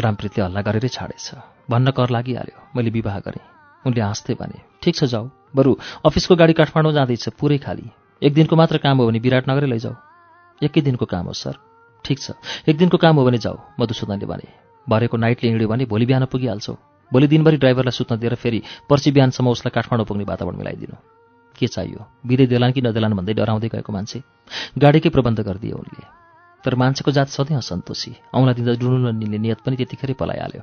रामप्रीतले हल्ला गरेरै छाडेछ। भन्न कर लागिहाल्यो। मैले विवाह गरेँ। उनले हाँस्दै भने ठिक छ जाऊ। बरु अफिसको गाडी काठमाडौँ जाँदैछ पुरै खाली। एक दिनको मात्र काम हो भने विराटनगरै लैजाऊ। एकै दिनको काम हो सर। ठिक छ। एक दिनको काम हो भने जाऊ मधुसूदनले भने। भरेको नाइटले हिँड्यो भने भोलि बिहान पुगिहाल्छौ। भोलि दिनभरि ड्राइभरलाई सुत्न दिएर फेरि पर्सि बिहानसम्म उसलाई काठमाडौँ पुग्ने वातावरण मिलाइदिनु। के चाहियो? बिदै देलान् कि नदेलान् भन्दै डराउँदै गएको मान्छे। गाडीकै प्रबन्ध गरिदियो उनले। तर मान्छेको जात सधैँ असन्तोषी। औँला दिँदा डुनु ननिल्ने नियत पनि त्यतिखेरै पलाइहाल्यो।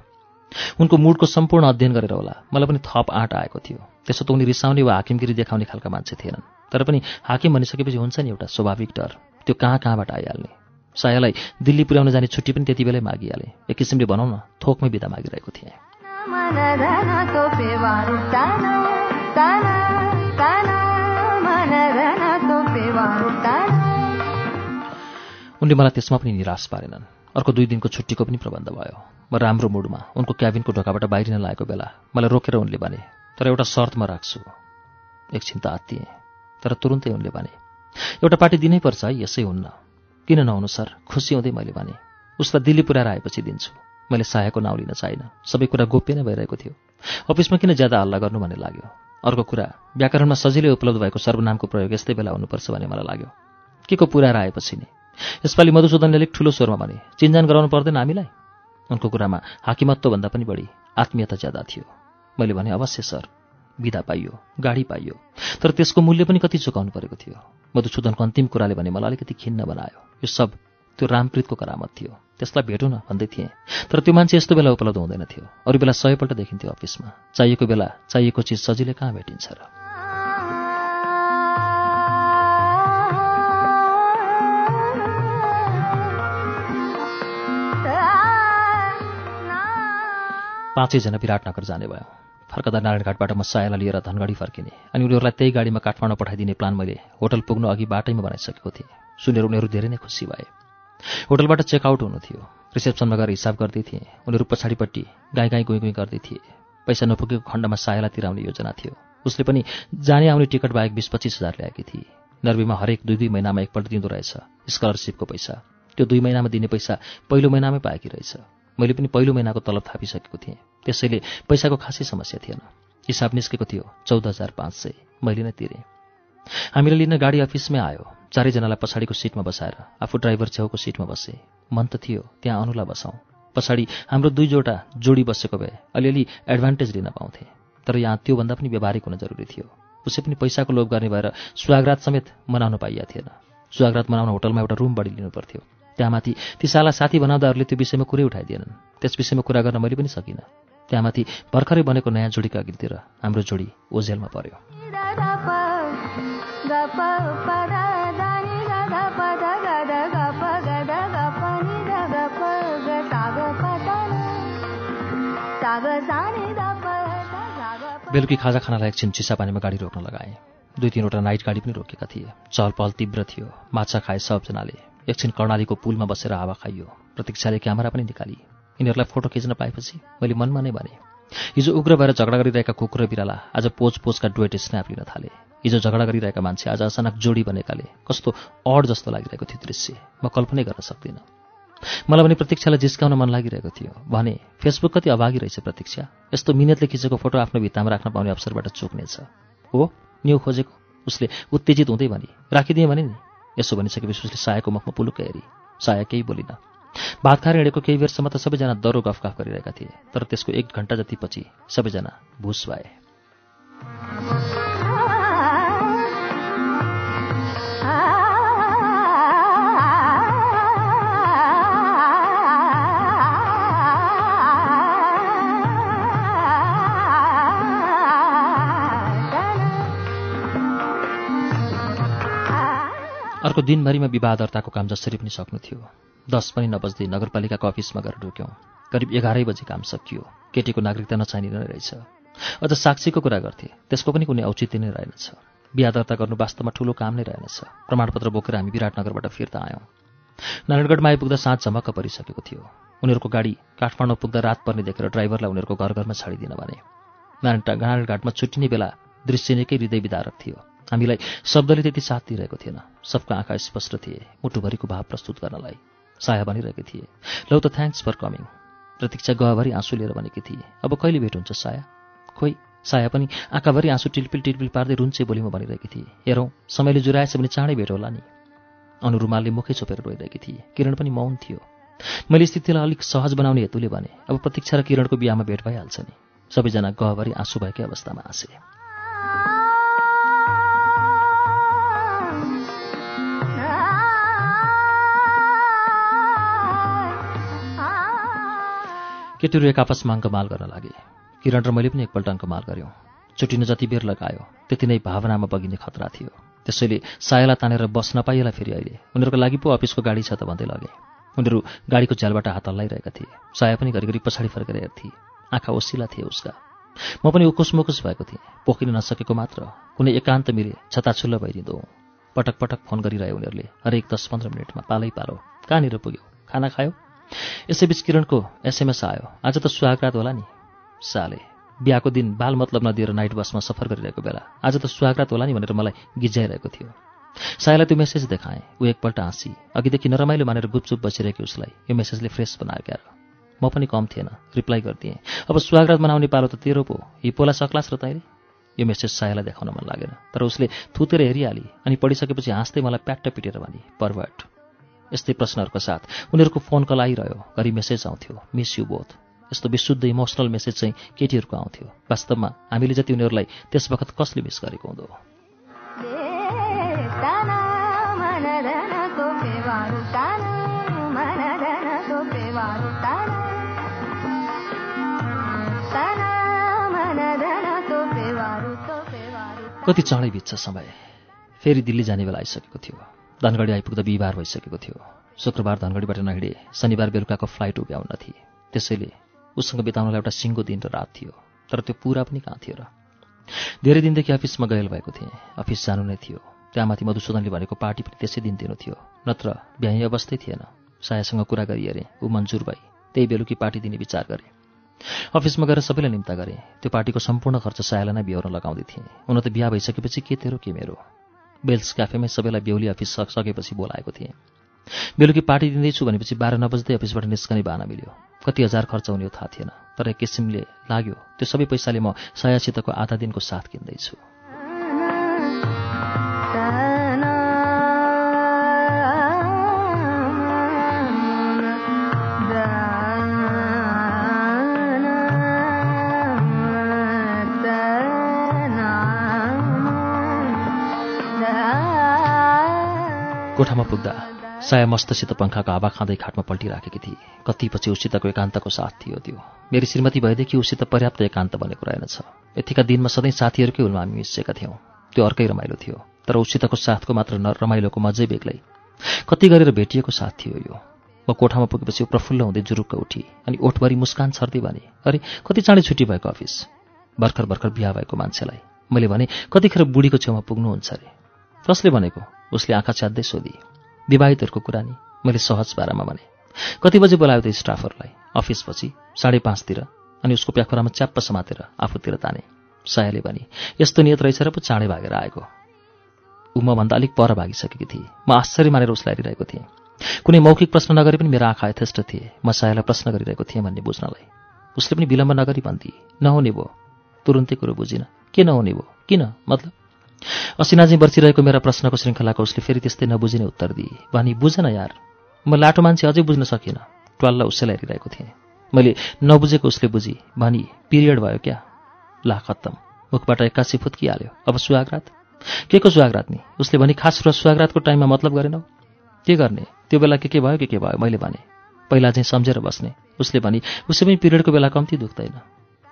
उनको मुडको सम्पूर्ण अध्ययन गरेर होला। मलाई पनि थप आँट आएको थियो। त्यसो त उनी रिसाउने वा हाकिमगिरी देखाउने खालका मान्छे थिएनन्। तर पनि हाकिम भनिसकेपछि हुन्छ नि एउटा स्वाभाविक डर। त्यो कहाँ कहाँबाट आइहाल्ने? सायालाई दिल्ली पुर्याउन जाने छुट्टी पनि त्यति बेलै मागिहालेँ। एक किसिमले भनौँ न थोकमै बिदा मागिरहेको थिएँ। उनले मलाई त्यसमा पनि निराश पारेनन्। अर्को दुई दिनको छुट्टीको पनि प्रबन्ध भयो। म राम्रो मुडमा उनको क्याबिनको ढोकाबाट बाहिरिन लागेको बेला मलाई रोकेर उनले भने तर एउटा शर्तमा राख्छु। एकछिन त आत्तिएँ तर तुरुन्तै उनले भने एउटा पार्टी दिनै पर्छ है यसै हुन्न। किन नहुनु सर? खुसी हुँदै मैले भने उसलाई दिल्ली पुऱ्याएर आएपछि दिन्छु। मैले सायाको नाउँ लिन चाहिनँ सबै कुरा गोप्य नै भइरहेको थियो। अफिसमा किन ज्यादा हल्ला गर्नु भन्ने लाग्यो। अर्को कुरा व्याकरणमा सजिलै उपलब्ध भएको सर्वनामको प्रयोग यस्तै बेला हुनुपर्छ भन्ने मलाई लाग्यो। के को पुऱ्याएर आएपछि नि? यसपालि मधुसूदनले अलिक ठुलो स्वरमा भने चिन्जान गराउनु पर्दैन हामीलाई? उनको कुरामा हाकिमत्वभन्दा पनि बढी आत्मीयता ज्यादा थियो। मैले भने अवश्य सर। विदा पाइयो गाडी पाइयो। तर त्यसको मूल्य पनि कति चुकाउनु परेको थियो? मधुसूदनको अन्तिम कुराले भने मलाई अलिकति खिन्न बनायो। यो सब त्यो रामप्रीतको करामत थियो। त्यसलाई भेटौँ न भन्दै थिएँ। तर त्यो मान्छे यस्तो बेला उपलब्ध हुँदैन थियो। अरू बेला सयपल्ट देखिन्थ्यो अफिसमा। चाहिएको बेला चाहिएको चिज सजिलै कहाँ भेटिन्छ र? पाँचैजना विराटनगर जाने भयो। फर्कदा नारायणघाटबाट म सायालाई लिएर धनगढी फर्किने। अनि उनीहरूलाई त्यही गाडीमा काठमाडौँ पठाइदिने प्लान मैले होटल पुग्नु अघि बाटैमा बनाइसकेको थिएँ। सुनेर उनीहरू धेरै नै खुसी भए। होटलबाट चेकआउट हुनु थियो। रिसेप्सनमा गएर हिसाब गर्दै थिएँ। उनीहरू पछाडिपट्टि गाई गाई गुई गुई गर्दै थिए। पैसा नपुगेको खण्डमा सायालाई तिराउने योजना थियो। उसले पनि जाने आउने टिकट बाहेक बिस पच्चिस हजार ल्याएकी थिए। नर्वीमा हरेक दुई दुई महिनामा एकपल्ट दिँदो रहेछ। स्कलरसिपको पैसा। त्यो दुई महिनामा दिने पैसा पहिलो महिनामै पाएकी रहेछ। मैले पनि पहिलो महिनाको तलब थापिसकेको थिएँ। त्यसैले पैसाको खासै समस्या थिएन। हिसाब निस्केको थियो चौध हजार पाँच सय। मैले नै तिरेँ। हामीलाई लिन गाडी अफिसमै आयो। चारैजनालाई पछाडिको सिटमा बसाएर आफू ड्राइभर छेउको सिटमा बसेँ। मन त थियो त्यहाँ अनुलाई बसाउँ। पछाडि हाम्रो दुईजोटा जोडी बसेको भए अलिअलि एडभान्टेज लिन पाउँथेँ। तर यहाँ त्योभन्दा पनि व्यवहारिक हुन जरुरी थियो। उसै पनि पैसाको लोभ गर्ने भएर सुहागरात समेत मनाउन पाइया थिएन। सुहागरात मनाउन होटलमा एउटा रुम बढी लिनु पर्थ्यो त्यहाँमाथि ती साला साथी बनाउँदाहरूले त्यो विषयमा कुरै उठाइदिएनन्। त्यस विषयमा कुरा गर्न मैले पनि सकिनँ। त्यहाँमाथि भर्खरै बनेको नयाँ जोडीका अघितिर हाम्रो जोडी ओझेलमा पर्यो। बेलुकी खाजा खानालाई एकछिन चिसापानीमा गाडी रोक्न लगाएँ। दुई तिनवटा नाइट गाडी पनि रोकेका थिए। चहल पहल तीव्र थियो। माछा खाए सबजनाले एकछिन कर्णालीको पुलमा बसेर हावा खाइयो। प्रतीक्षाले क्यामेरा पनि निकाली। यिनीहरूलाई फोटो खिच्न पाएपछि मैले मनमा नै भने हिजो उग्र भएर झगडा गरिरहेका कुकुर र बिराला आज पोज पोजका डुवेट स्न्याप लिन थाले। हिजो झगडा गरिरहेका मान्छे आज अचानक जोडी बनेकाले कस्तो अड जस्तो लागिरहेको थियो दृश्य। म कल्पनै गर्न सक्दिनँ। मलाई भने प्रतीक्षालाई जिस्काउन मन लागिरहेको थियो। भने फेसबुक कति अभागी रहेछ प्रतीक्षा। यस्तो मिहिनेतले खिचेको फोटो आफ्नो भित्तामा राख्न पाउने अवसरबाट चुक्नेछ हो? न्यु खोजेको उसले उत्तेजित हुँदै भने राखिदिएँ भने नि। यसो भनिसकेपछि उसले सायाको मुखमा पुलुक्क हेरी। साया केही बोलिन। भात खाएर हिँडेको केही बेरसम्म त सबैजना दरो गफ गफ गरिरहेका थिए तर त्यसको एक घन्टा जति पछि सबैजना भुस भए। अर्को दिनभरिमा विवाह दर्ताको काम जसरी पनि सक्नु थियो। दस पनि नबज्दै नगरपालिकाको अफिसमा गएर ढुक्यौँ करिब एघारै बजी काम सकियो। केटीको नागरिकता नचाहिने नै रहेछ। अझ साक्षीको कुरा गर्थे त्यसको पनि कुनै औचित्य नै रहेनछ। बिहा दर्ता गर्नु वास्तवमा ठुलो काम नै रहेनछ। प्रमाणपत्र बोकेर हामी विराटनगरबाट फिर्ता आयौँ। नारायणगढमा आइपुग्दा साँझ झमक्क परिसकेको थियो। उनीहरूको गाडी काठमाडौँ पुग्दा रात पर्ने देखेर ड्राइभरलाई उनीहरूको घर घरमा छाडिदिन भने। नारायण नारायणघाटमा छुट्टिने बेला दृश्य निकै हृदय विदारक थियो। हामीलाई शब्दले त्यति साथ दिइरहेको थिएन। सबको आँखा स्पष्ट थिए। मुटुभरिको भाव प्रस्तुत गर्नलाई साया भनिरहेकी थिए। लौ त थ्याङ्क्स फर कमिङ प्रतीक्षा गहभरि आँसु लिएर भनेकी थिए। अब कहिले भेट हुन्छ साया? खोइ साया पनि आँखाभरि आँसु टिलपिल टिलपिल पार्दै रुन्चे बोलीमा भनिरहेकी थिए। हेरौँ समयले जुराएछ भने चाँडै भेट होला नि। अनु रुमालले मुखै छोपेर रोइरहेकी थिए। किरण पनि मौन थियो। मैले स्थितिलाई अलिक सहज बनाउने हेतुले भने अब प्रतीक्षा र किरणको बिहामा भेट भइहाल्छ नि। सबैजना गहभरि आँसु भएकै अवस्थामा हाँसे केटीहरू एक आपसमा अङ्कमाल गर्न लागे। किरण र मैले पनि एकपल्ट अङ्कमाल गऱ्यौँ छुट्टिन जति बेर लगायो त्यति नै भावनामा बगिने खतरा थियो। त्यसैले सायालाई तानेर बस नपाइएला फेरि अहिले। उनीहरूको लागि पो अफिसको गाडी छ त भन्दै लगे। उनीहरू गाडीको झ्यालबाट हात हल्लाइरहेका थिए। साया पनि घरिघरि पछाडि फर्केर हेर्थे। आँखा ओसिला थिए उसका। म पनि उकुस मुकुस भएको थिएँ। पोखिन नसकेको मात्र। कुनै एकान्त मिले छताछुल्ल भइदिँदो। पटक पटक फोन गरिरहे उनीहरूले। हरेक दस पन्ध्र मिनटमा पालै पालो कहाँनिर पुग्यो? खाना खायो? यसैबीच किरणको एसएमएस आयो। आज त सुहागरात होला नि। साले बिहाको दिन बाल मतलब नदिएर नाइट बसमा सफर गरिरहेको बेला आज त सुहागरात होला नि भनेर मलाई गिज्जाइरहेको थियो। सायलाई त्यो मेसेज देखाएँ। ऊ एकपल्ट हाँसी अघिदेखि नरमाइलो मानेर गुपचुप बसिरहेको उसलाई यो मेसेजले फ्रेस बनायो क्यार म पनि कम थिएन रिप्लाई गरिदिएँ। अब सुहागरात मनाउने पालो त तेरो पो हिपोला सक्लास र तैँले? यो मेसेज सायालाई देखाउन मन लागेन तर उसले थुतेर हेरिहाली अनि पढिसकेपछि हाँस्दै मलाई प्याट्ट पिटेर भने पर्वर्ट यस्तै प्रश्नहरूको साथ। उनीहरूको फोन कल आइरह्यो घरि मेसेज आउँथ्यो। मिस यु बोथ यस्तो विशुद्ध इमोसनल मेसेज चाहिँ केटीहरूको आउँथ्यो। वास्तवमा हामीले जति उनीहरूलाई त्यस बखत कसले मिस गरेको हुँदो? कति चाँडै बित्छ समय। फेरि दिल्ली जाने बेला आइसकेको थियो। धनगढी आइपुग्दा बिहिबार भइसकेको थियो। शुक्रबार धनगढीबाट नहिँडे शनिबार बेलुकाको फ्लाइट उभ्याउन थिए। त्यसैले उसँग बिताउनलाई एउटा सिङ्गो दिन र रात थियो तर त्यो पुरा पनि कहाँ थियो र? धेरै दिनदेखि अफिसमा गयल भएको थिएँ। अफिस जानु नै थियो। त्यहाँमाथि मधुसूदनले भनेको पार्टी पनि त्यसै दिन दिनु थियो नत्र भ्याइ अवस्थै थिएन। सायासँग कुरा गरी हेरेँ ऊ मन्जुर भई त्यही बेलुकी पार्टी दिने विचार गरेँ। अफिसमा गएर सबैलाई निम्ता गरेँ। त्यो पार्टीको सम्पूर्ण खर्च सायालाई नै बिहाउन लगाउँदै थिएँ। हुन त बिहा भइसकेपछि के तेरो के मेरो? बेल्स क्याफेमै सबैलाई बेहुली अफिस सकेपछि बोलाएको थिएँ। बेलुकी पार्टी दिँदैछु भनेपछि बाह्र नबज्दै अफिसबाट निस्कने बाहना मिल्यो। कति हजार खर्च हुने थाहा थिएन तर एक किसिमले लाग्यो त्यो सबै पैसाले म सायासितको आधा दिनको साथ किन्दैछु। कोठामा पुग्दा साया मस्तसित पङ्खाको हावा खाँदै खाटमा पल्टिराखेकी थिए। कति पछि उसितको एकान्तको साथ थियो त्यो। मेरी श्रीमती भएदेखि उसित पर्याप्त एकान्त बनेको रहेनछ यतिका दिनमा सधैँ साथीहरूकै हुनमा हामी मिसिएका थियौँ। त्यो अर्कै रमाइलो थियो तर उसितको साथको मात्र न रमाइलोको मजै बेग्लै। कति गरेर भेटिएको साथ थियो यो? म कोठामा पुगेपछि प्रफुल्ल हुँदै जुरुक्क उठी अनि ओठभरि मुस्कान छर्दै भने अरे कति चाँडै छुट्टी भएको अफिस? भर्खर भर्खर बिहा भएको मान्छेलाई। मैले भने कतिखेर बुढीको छेउमा पुग्नुहुन्छ अरे? कसले भनेको? उसले आँखा च्यात्दै सोधी विवाहितहरूको कुरा नि मैले सहज पारामा भने। कति बजे बोलायो त स्टाफहरूलाई? अफिसपछि साढे पाँचतिर अनि उसको प्याखुरामा च्याप्प समातेर आफूतिर ताने। सायाले भने यस्तो नियत रहेछ र पो चाँडै भागेर आएको। ऊ मभन्दा अलिक पर भागिसकेकी थिए। म आश्चर्य मानेर उसलाई हेरिरहेको थिएँ। कुनै मौखिक प्रश्न नगरे पनि मेरो आँखा यथेष्ट थिए। म सायालाई प्रश्न गरिरहेको थिएँ भन्ने बुझ्नलाई। उसले पनि विलम्ब नगरी भन्थे नहुने भयो तुरुन्तै कुरो बुझिन। के नहुने भयो किन? मतलब असिनाजी बर्चिरहेको मेरा प्रश्नको श्रृङ्खलाको उसले फेरि त्यस्तै नबुझिने उत्तर दिए। वानी बुझेन यार। म लाटो मान्छे अझै बुझ्न सकिनँ। ट्वाल्ल उसैलाई हेरिरहेको थिएँ। मैले नबुझेको उसले बुझी। भनी पिरियड भयो क्या? ला खत्तम। मुखबाट एक्कासी फुत्किहाल्यो। अब सुहागरात? के को सुहागरात नि? उसले भने खास र सुहागरातको टाइममा मतलब गरेनौ? के गर्ने? त्यो बेला के के भयो के के भयो मैले भने। पहिला चाहिँ सम्झेर बस्ने। उसले भने उसै पनि पिरियडको बेला कम्ती दुख्दैन।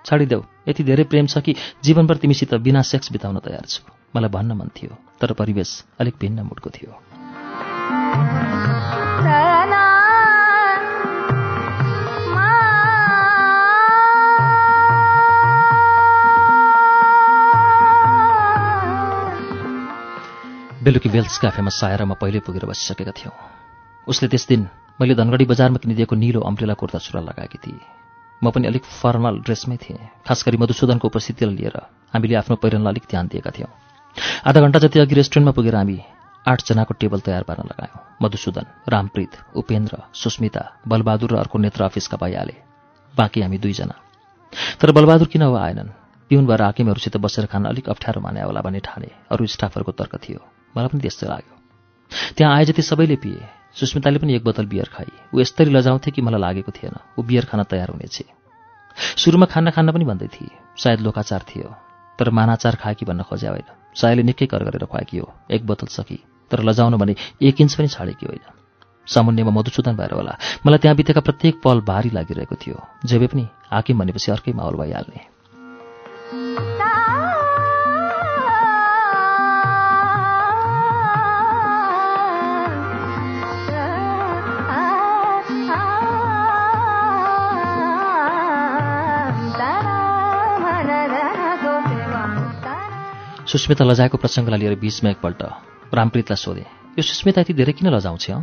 छाडिदेऊ। यति धेरै प्रेम छ कि जीवनभर तिमीसित बिना सेक्स बिताउन तयार छु। मलाई भन्न मन थियो तर परिवेश अलिक भिन्न मुडको थियो। बेलुकी बेल्स क्याफेमा साएर म पहिले पुगेर बसिसकेका थियौँ। उसले त्यस दिन मैले धनगढी बजारमा किनिदिएको निलो अम्ब्रेला कुर्ता सुरा लगाएकी थिएँ। म पनि अलिक फर्मल ड्रेसमै थिएँ खास गरी मधुसूदनको उपस्थितिलाई लिएर। हामीले आफ्नो पहिरनलाई अलिक ध्यान दिएका थियौँ। आधा घन्टा जति अघि रेस्टुरेन्टमा पुगेर हामी आठजनाको टेबल तयार पार्न लगायौँ। मधुसूदन रामप्रीत उपेन्द्र सुस्मिता बलबहादुर र अर्को नेत्र अफिसका भइहाले बाँकी हामी दुईजना। तर बलबहादुर किन हो आएनन्? पिउन भएर हाकिमहरूसित बसेर खान अलिक अप्ठ्यारो माने होला भन्ने ठाने अरू स्टाफहरूको तर्क थियो। मलाई पनि त्यस्तै लाग्यो। त्यहाँ आए जति सबैले पिए। सुस्मिताले पनि एक बोतल बियर खाई। ऊ यस्तरी लजाउँथे कि मलाई लागेको थिएन। ऊ बियर खान तयार हुनेछ। सुरुमा खाना खान पनि भन्दै थिए। सायद लोकाचार थियो। तर मानाचार खाए कि भन्न खोज्या होइन। सायले निकै कर गरेर खुवाएकी हो एक बोतल सकी। तर लजाउन भने एक इन्च पनि छाडेकी होइन। सामुन्यमा मधुसूदन भएर होला। मलाई त्यहाँ बितेका प्रत्येक पल भारी लागिरहेको थियो। जेबे पनि हाकिम भनेपछि अर्कै माहौल भइहाल्ने। सुस्मिता लजाएको प्रसङ्गलाई लिएर बिचमा एकपल्ट रामप्रीतलाई सोधेँ यो सुस्मिता यति धेरै किन लजाउँछ हँ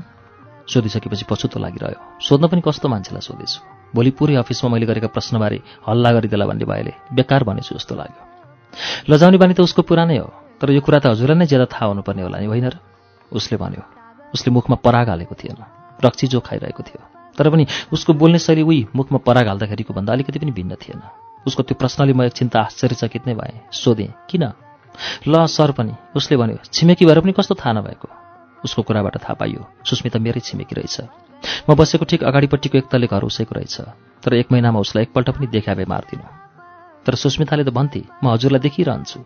सोधिसकेपछि पछुतो लागिरह्यो सोध्न पनि कस्तो मान्छेलाई सोधेछु? भोलि पुरै अफिसमा मैले गरेका प्रश्नबारे हल्ला गरिदेला भन्ने भएले बेकार भनेछु जस्तो लाग्यो। लजाउने बानी त उसको पुरानै हो तर यो कुरा त हजुरलाई नै ज्यादा थाहा हुनुपर्ने होला नि होइन र? उसले भन्यो। उसले मुखमा पराग हालेको थिएन रक्सी जो खाइरहेको थियो तर पनि उसको बोल्ने शैली उही मुखमा पराग हाल्दाखेरिको भन्दा अलिकति पनि भिन्न थिएन। उसको त्यो प्रश्नले म एकछिन त आश्चर्यचकित नै भएँ सोधेँ किन? ल सर पनि उसले भन्यो छिमेकी भएर पनि कस्तो थाहा नभएको? उसको कुराबाट थाहा पाइयो सुस्मिता मेरै छिमेकी रहेछ। म बसेको ठिक अगाडिपट्टिको एक तले घर उसैको रहेछ तर एक महिनामा उसलाई एकपल्ट पनि देखा भए मार्दिनँ। तर सुस्मिताले त भन्थे म हजुरलाई देखिरहन्छु।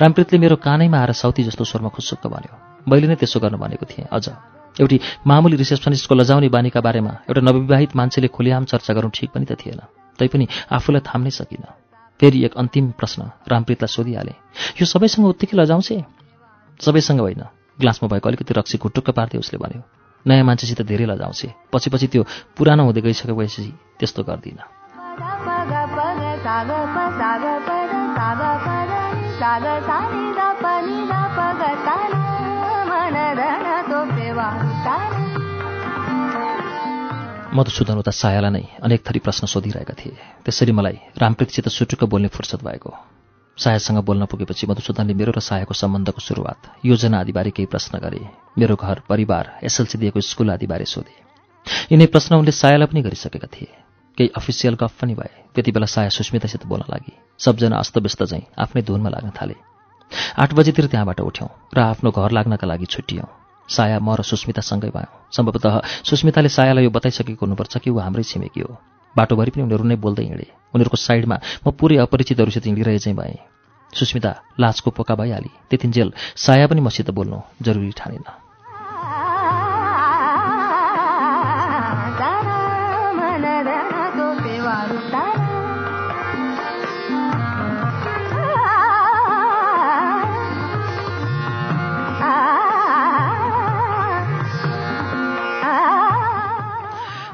रामप्रीतले मेरो कानैमा आएर साउती जस्तो स्वरमा खुसुक्क भन्यो मैले नै त्यसो गर्नु भनेको थिएँ अझ। एउटी मामुली रिसेप्सनिस्टको लजाउने बानीका बारेमा एउटा नवविवाहित मान्छेले खुलेआम चर्चा गर्नु ठिक पनि त थिएन तैपनि आफूलाई थाम्नै सकिनँ। फेरि एक अन्तिम प्रश्न रामप्रीतलाई सोधिहालेँ। यो सबैसँग उत्तिकै लजाउँछे? सबैसँग होइन। ग्लासमा भएको अलिकति रक्सी घुटुक्क पार्थे उसले भन्यो। नयाँ मान्छेसित धेरै लजाउँछे। पछि पछि त्यो पुरानो हुँदै गइसकेपछि त्यस्तो गर्दिनँ। मधुसूदन उता सायालाई नै अनेक थरी प्रश्न सोधिरहेका थिए। त्यसरी मलाई रामप्रीतसित सुटुक्क बोल्ने फुर्सद भएको। सायासँग बोल्न पुगेपछि मधुसूदनले मेरो र सायाको सम्बन्धको सुरुवात योजना आदिबारे केही प्रश्न गरे। मेरो घर परिवार एसएलसी दिएको स्कुल आदिबारे सोधे। यिनै प्रश्न उनले सायालाई पनि गरिसकेका थिए। केही अफिसियल गफ पनि भए। त्यति बेला साया सुस्मितासित बोल्न लागि। सबजना अस्तव्यस्त चाहिँ आफ्नै धुनमा लाग्न थाले। आठ बजीतिर त्यहाँबाट उठ्यौँ र आफ्नो घर लाग्नका लागि छुट्टियौँ। साया म र सुस्मितासँगै भयौँ। सम्भवतः सुस्मिताले सायालाई यो बताइसकेको हुनुपर्छ कि ऊ हाम्रै छिमेकी हो। बाटोभरि पनि उनीहरू नै बोल्दै हिँडे। उनीहरूको साइडमा म पुरै अपरिचितहरूसित हिँडिरहे चाहिँ भएँ। सुस्मिता लाजको पोका भइहाली। त्यतिन्जेल साया पनि मसित बोल्नु जरुरी ठानेन।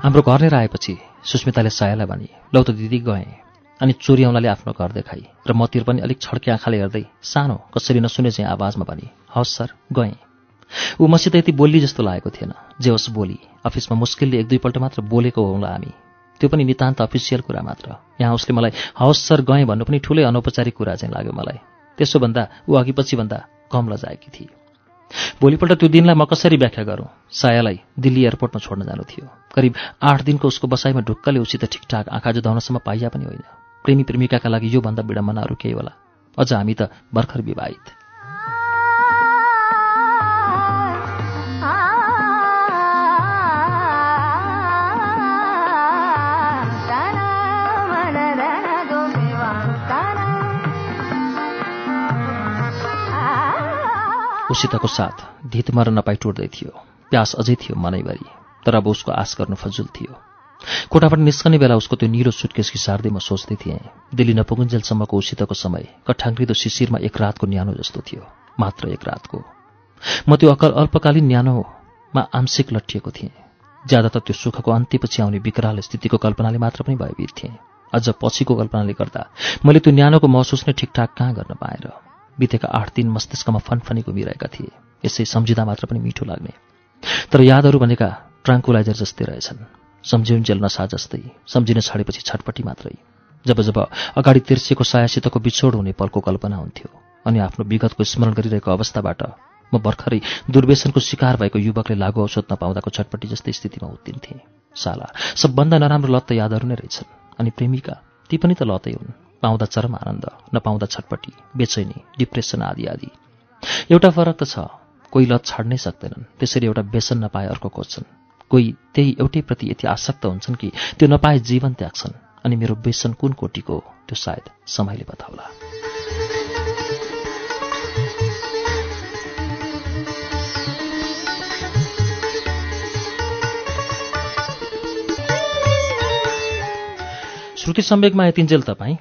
हाम्रो घर लिएर आएपछि सुस्मिताले सायालाई भने लौ त दिदी गएँ। अनि चोरी आउनाले आफ्नो घर देखाई र मतिर पनि अलिक छड्के आँखाले हेर्दै सानो कसरी नसुने चाहिँ आवाजमा भने हवस् सर गएँ। ऊ मसित यति बोली जस्तो लागेको थिएन। जे होस् बोली। अफिसमा मुस्किलले एक दुईपल्ट मात्र बोलेको होउँला हामी। त्यो पनि नितान्त अफिसियल कुरा मात्र। यहाँ उसले मलाई हवस् सर गएँ भन्नु पनि ठुलै अनौपचारिक कुरा चाहिँ लाग्यो मलाई। त्यसो भन्दा ऊ अघि पछि भन्दा कम लजाएकी थिए। भोलिपल्ट त्यो दिनलाई म कसरी व्याख्या गरौँ? सायालाई दिल्ली एयरपोर्टमा छोड्न जानु थियो। करिब आठ दिनको उसको बसाइमा ढुक्कले उसित ठिकठाक आँखा जुधाउनसम्म पाइया पनि होइन। प्रेमी प्रेमिकाका लागि योभन्दा विडम्बनाहरू केही होला। अझ हामी त भर्खर विवाहित। उसितको साथ धितमा र नपाई टुट्दै थियो। प्यास अझै थियो मनैभरि तर अब उसको आश गर्नु फजुल थियो। कोठाबाट निस्कने बेला उसको त्यो निलो सुटकेस सार्दै म सोच्दै थिएँ दिल्ली नपुगुन्जेलसम्मको उसितको समय कठाङ्ग्रिदो शिशिरमा एक रातको न्यानो जस्तो थियो मात्र एक रातको। म त्यो अकल अल्पकालीन न्यानोमा आंशिक लट्टिएको थिएँ। ज्यादा त त्यो सुखको अन्त्यपछि आउने विकराल स्थितिको कल्पनाले मात्र पनि भयभीत थिएँ। अझ पछिको कल्पनाले गर्दा मैले त्यो न्यानोको महसुस नै ठिकठाक कहाँ गर्न पाएर बितेका आठ दिन मस्तिष्कमा फनफनी घुमिरहेका थिए। यसै सम्झिँदा मात्र पनि मिठो लाग्ने। तर यादहरू भनेका ट्राङ्कुलाइजर जस्तै रहेछन्। सम्झिउन्जेल नसा जस्तै सम्झिन छाडेपछि छटपटी मात्रै। जब जब अगाडि तिर्सिएको सायासितको बिछोड हुने पलको कल्पना हुन्थ्यो अनि आफ्नो विगतको स्मरण गरिरहेको अवस्थाबाट म भर्खरै दुर्व्यसनको शिकार भएको युवकले लागु औषध नपाउँदाको छटपटी जस्तै स्थितिमा उत्तिन्थेँ। साला सबभन्दा नराम्रो लत त यादहरू नै रहेछन् अनि प्रेमिका ती पनि त लतै हुन्। पाउँदा चरम आनन्द नपाउँदा छटपटी बेचैनी डिप्रेसन आदि आदि। एउटा फरक त छ कोही लत छाड्नै सक्दैनन् त्यसरी एउटा व्यसन नपाए अर्को खोज्छन्। कोही त्यही एउटै प्रति यति आसक्त हुन्छन् कि त्यो नपाए जीवन त्याग्छन् अनि मेरो व्यसन कुन कोटिको त्यो सायद समयले बताउला। श्रुति सम्वेकमा यतिन्जेल तपाईँ।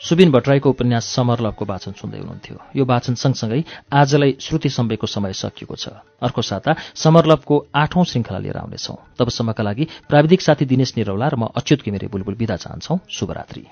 सुबिन भट्टराईको उपन्यास समरलभको वाचन सुन्दै हुनुहुन्थ्यो। यो वाचन सँगसँगै आजलाई श्रुति सम्वेकको समय सकिएको छ। अर्को साता समरलभको आठौं श्रृङ्खला लिएर आउनेछौ। तबसम्मका लागि प्राविधिक साथी दिनेश निरौला र म अच्युत घिमिरे बुलबुल विदा चाहन्छौ। शुभरात्रि।